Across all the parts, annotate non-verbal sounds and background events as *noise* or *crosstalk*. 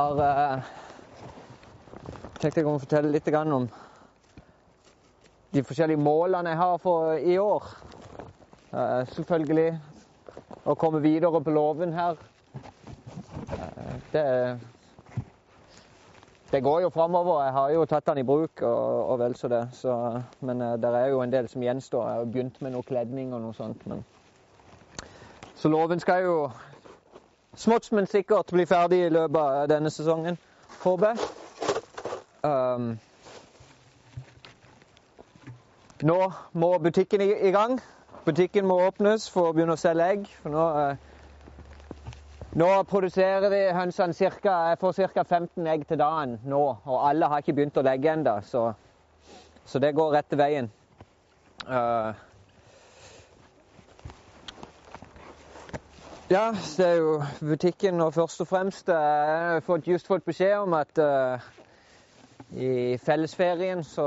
Har eh, tenkt jeg kunne fortelle litt om de forskjellige målene jeg har for i år. Eh, selvfølgelig å komme videre på låven her. Eh, det, det går jo framover. Jeg har jo tatt den i bruk og, og vel så det. Så, men det er jo en del som gjenstår. Jeg har begynt med noe kledning og noe sånt. Men... Så låven skal jo smått, men sikkert bli ferdig i løpet av denne sesongen, håper jeg. Um, nå må butikken i, gang. Butikken må åpnes for å begynne å selge egg. For nå, uh, nå produserer vi hønsene cirka, Jeg får ca. 15 egg til dagen nå, og alle har ikke begynt å legge ennå, så, så, det går rette veien. Uh, Ja, det er jo butikken og først og fremst. Eh, jeg har just fått beskjed om at uh, i fellesferien så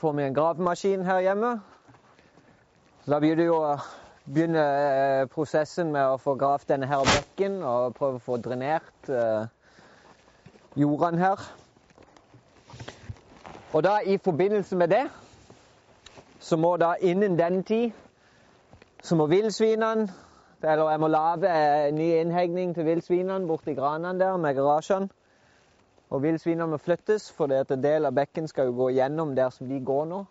får vi en gravemaskin her hjemme. Da blir det jo å begynne uh, prosessen med å få gravd denne her bekken og prøve å få drenert uh, jordene her. Og da i forbindelse med det så må da innen den tid så må villsvinene eller jeg må lage en ny innhegning til villsvinene borti granene der med garasjene. Og villsvinene må flyttes, for en del av bekken skal jo gå gjennom der som de går nå.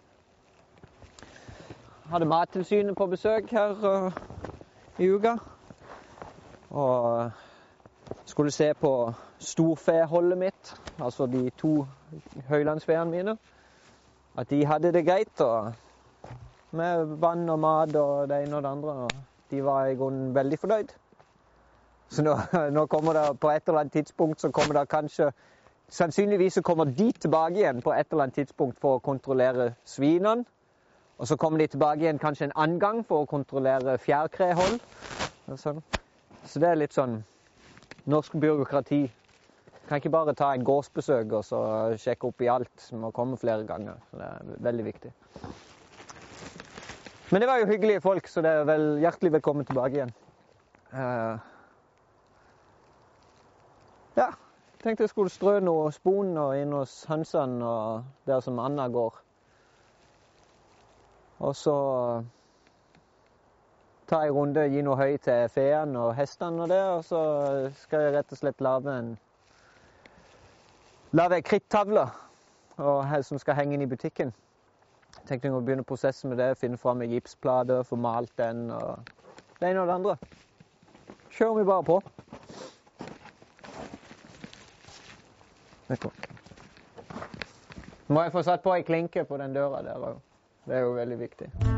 Hadde Mattilsynet på besøk her uh, i uka. Og uh, skulle se på storfeholdet mitt, altså de to høylandsfeene mine. At de hadde det greit. Og med vann og mat og det ene og det andre. Og de var i grunnen veldig fornøyd. Så nå, *laughs* nå, kommer det på et eller annet tidspunkt så kommer det kanskje Sannsynligvis så kommer de tilbake igjen på et eller annet tidspunkt for å kontrollere svinene. Og så kommer de tilbake igjen kanskje en annen gang for å kontrollere fjærkrehold. Sånn. Så det er litt sånn norsk byråkrati. Kan ikke bare ta en gårdsbesøk og så sjekke opp i alt. Må komme flere ganger. Det er veldig viktig. Men det var jo hyggelige folk, så det er vel hjertelig velkommen tilbake igjen. Uh, ja, tenkte jeg skulle strø noe spon inn hos hønsene og der som Anna går. Og så ta en runde, gi noe høy til feene og hestene og det, og så skal jeg rett og slett lage en lage ei krittavle som skal henge inn i butikken tenkte jeg å begynne prosessen med det. Finne fram ei gipsplate, få malt den og det ene og det andre. Kjører vi bare på. Må jeg få satt på ei klinke på den døra der òg. Det er jo veldig viktig.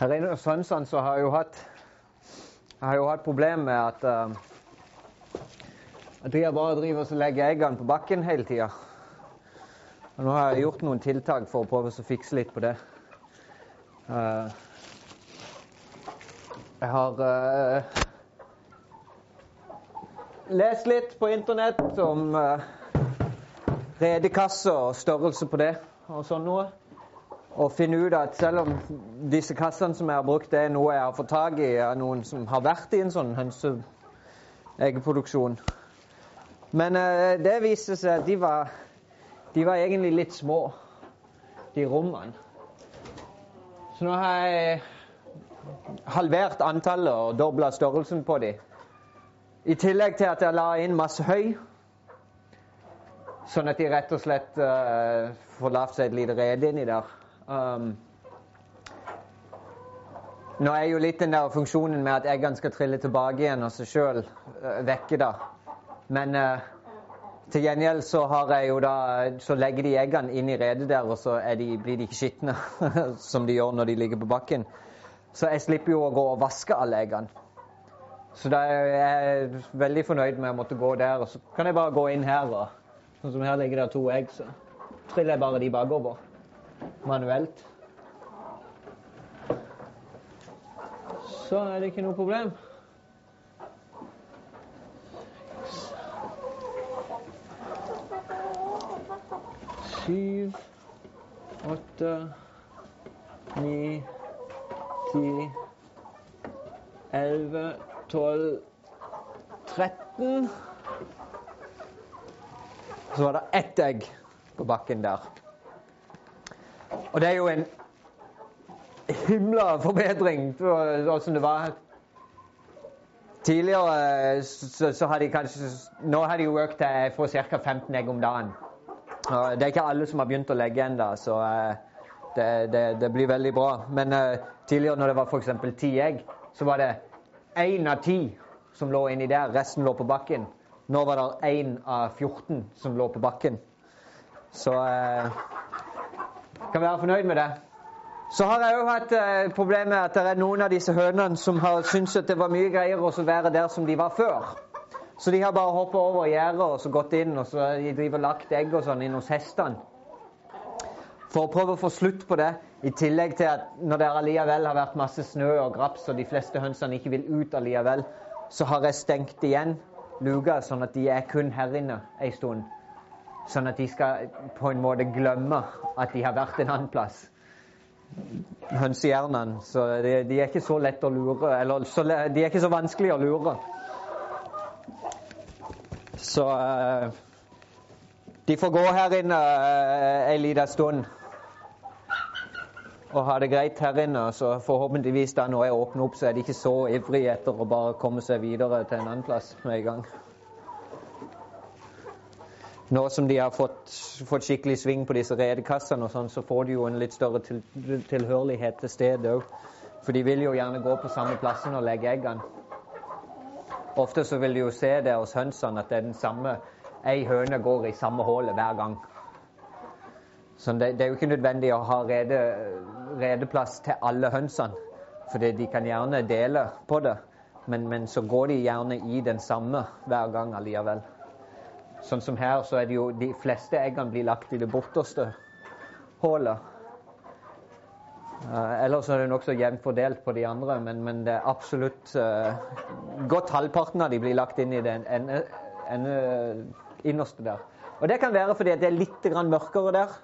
Hos Sønsson så har jo hatt har jo hatt problemer med at uh, at de bare driver og legger eggene på bakken hele tida. Nå har jeg gjort noen tiltak for å prøve å fikse litt på det. Uh, jeg har uh, lest litt på internett om uh, redekasser og størrelse på det og sånn noe og finne ut at selv om disse kassene som jeg har brukt, det er noe jeg har fått tak i av noen som har vært i en sånn hønseeggeproduksjon Men eh, det viste seg at de var, de var egentlig litt små, de rommene. Så nå har jeg halvert antallet og dobla størrelsen på dem. I tillegg til at jeg la inn masse høy, sånn at de rett og slett uh, får lagd seg et lite rede inni der. Um, nå er jo litt den der funksjonen med at eggene skal trille tilbake igjen og seg sjøl uh, vekke, da. Men uh, til gjengjeld så har jeg jo da Så legger de eggene inn i redet der, og så de, blir de ikke skitne *laughs* som de gjør når de ligger på bakken. Så jeg slipper jo å gå og vaske alle eggene. Så da er jeg veldig fornøyd med å måtte gå der. Og så kan jeg bare gå inn her, og sånn som her ligger det to egg, så triller jeg bare de bakover manuelt. Så er det ikke noe problem. Syv, åtte, ni, ti, elleve, tolv, tretten. Så var det ett egg på bakken der. Og det er jo en himla forbedring fra sånn det var Tidligere så, så har de kanskje Nå har de jo økt til jeg får ca. 15 egg om dagen. Og det er ikke alle som har begynt å legge ennå, så uh, det, det, det, blir veldig bra. Men uh, tidligere når det var f.eks. ti egg, så var det én av ti som lå inni der. Resten lå på bakken. Nå var det én av 14 som lå på bakken. Så uh, kan være fornøyd med det. Så har jeg òg hatt eh, problemet med at det er noen av disse hønene som har syntes at det var mye greiere å være der som de var før. Så de har bare hoppa over gjerdet og så gått inn og så de driver lagt egg og sånn inn hos hestene. For å prøve å få slutt på det, i tillegg til at når det alliavel har vært masse snø og graps og de fleste hønsene ikke vil ut alliavel, så har jeg stengt igjen luka sånn at de er kun her inne ei stund. Sånn at de skal på en måte glemme at de har vært en annen plass hønsehjernene. Så de, de, er ikke så lett å lure. Eller så, de er ikke så vanskelig å lure. Så uh, de får gå her inne uh, en liten stund og ha det greit her inne. Så forhåpentligvis da når jeg åpner opp, så er de ikke så ivrige etter å bare komme seg videre til en annen plass med en gang. Nå som de har fått, fått skikkelig sving på disse redekassene, og sånn, så får de jo en litt større til, tilhørighet til stedet òg. For de vil jo gjerne gå på samme plassen og legge eggene. Ofte så vil de jo se det hos hønsene at det er den samme Ei høne går i samme hullet hver gang. Så det, det, er jo ikke nødvendig å ha rede, redeplass til alle hønsene. For de kan gjerne dele på det, men, men så går de gjerne i den samme hver gang allikevel. Sånn som her, så er det jo de fleste eggene blir lagt i det borterste hullet. Uh, ellers er det nokså jevnt fordelt på de andre, men, men det er absolutt uh, Godt halvparten av de blir lagt inn i det ene, ene innerste der. Og det kan være fordi det er litt mørkere der.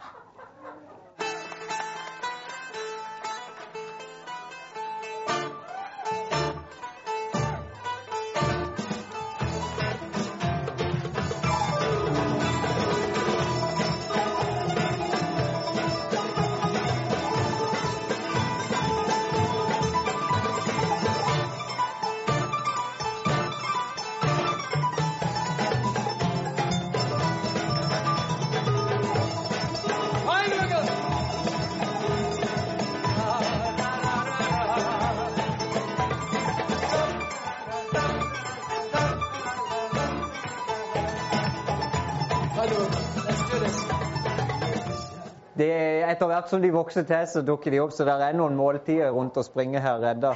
Etter hvert som de vokser til, så dukker de opp. Så det er noen måltider rundt å springe her redda.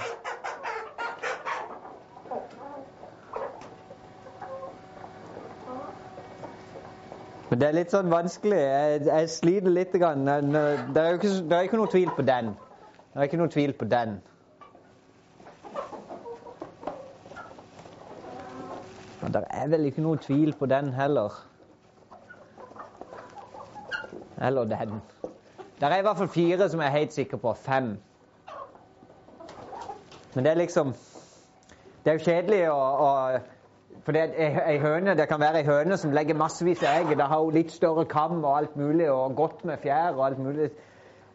Men det er litt sånn vanskelig. Jeg, jeg sliter litt. Grann. Det er jo ikke, det er ikke noe tvil på den. Det er ikke noe tvil på den. Men det er vel ikke noe tvil på den heller. Eller den. Det er i hvert fall fire som jeg er helt sikker på. Fem. Men det er liksom Det er jo kjedelig å, å For det, er ei høne, det kan være ei høne som legger massevis av egg. Det har jo litt større kam og alt mulig, og godt med fjær og alt mulig.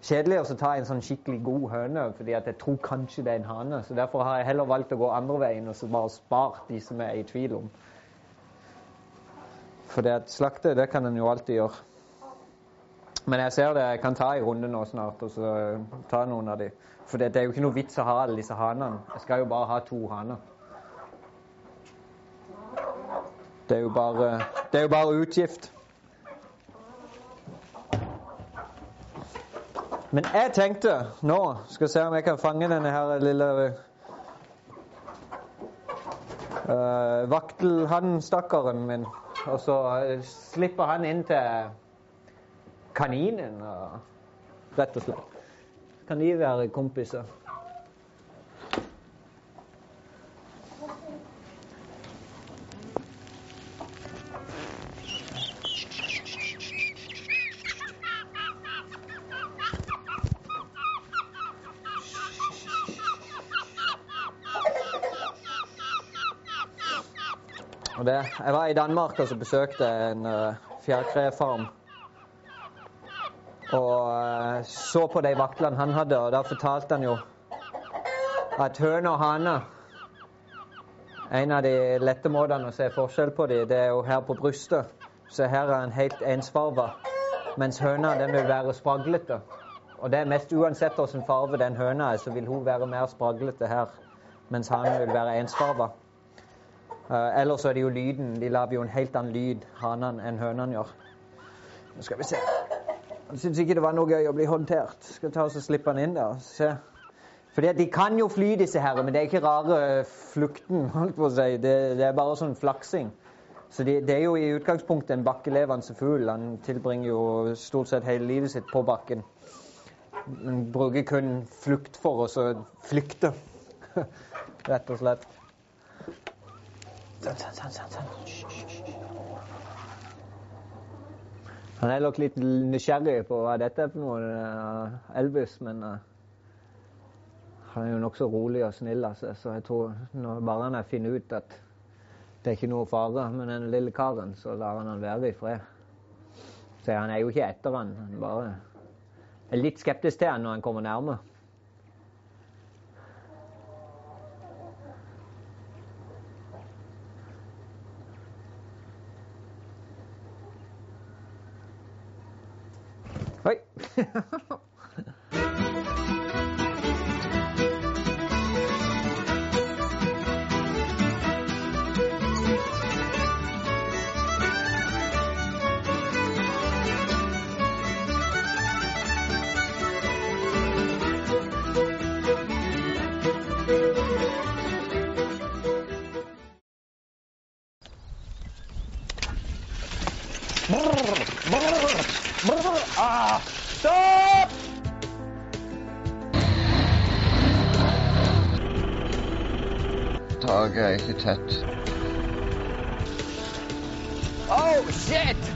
Kjedelig å ta en sånn skikkelig god høne, fordi jeg tror kanskje det er en hane. Så Derfor har jeg heller valgt å gå andre veien og så bare spart de som jeg er i tvil om. For det at slakte, det kan en jo alltid gjøre. Men jeg ser det, jeg kan ta en runde nå snart og så ta noen av de. For det, det er jo ikke noe vits å ha alle disse hanene. Jeg skal jo bare ha to haner. Det er jo bare, det er jo bare utgift. Men jeg tenkte nå Skal se om jeg kan fange denne her lille uh, vaktelhannstakkaren min. Og så slipper han inn til kaninen. Og rett og slett. Kan de være kompiser? Det. Jeg var i Danmark og besøkte en uh, fjærkrefarm. Og uh, så på de vaklene han hadde, og da fortalte han jo at høne og hane En av de lette måtene å se forskjell på dem, det er jo her på brystet. Så her er han helt ensfarga, mens høna den vil være spraglete. Og det er mest uansett hvilken farge den høna er, så vil hun være mer spraglete her, mens hanen vil være ensfarga. Uh, ellers er det jo lyden. De lager jo en helt annen lyd, hanene, enn hønene gjør. Nå skal vi se. Jeg syntes ikke det var noe gøy å bli håndtert. Skal ta oss og slippe han inn der. Se. Fordi De kan jo fly, disse her, men det er ikke rare flukten. holdt på å si. Det, det er bare sånn flaksing. Så det, det, er jo i utgangspunktet en bakkelevende fugl. Han tilbringer jo stort sett hele livet sitt på bakken. Han bruker kun flukt for oss å flykte, *laughs* rett og slett. Sånn, sånn, sånn, sånn. Han er nok litt nysgjerrig på hva dette er for noe, eh, Elvis, men uh, han er jo nokså rolig og snill av seg, så jeg tror når bare han finner ut at det er ikke noe fare med den lille karen, så lar han han være i fred. Så han er jo ikke etter han, han bare er litt skeptisk til han når han kommer nærme. *laughs* ああ guy, hit. Oh shit!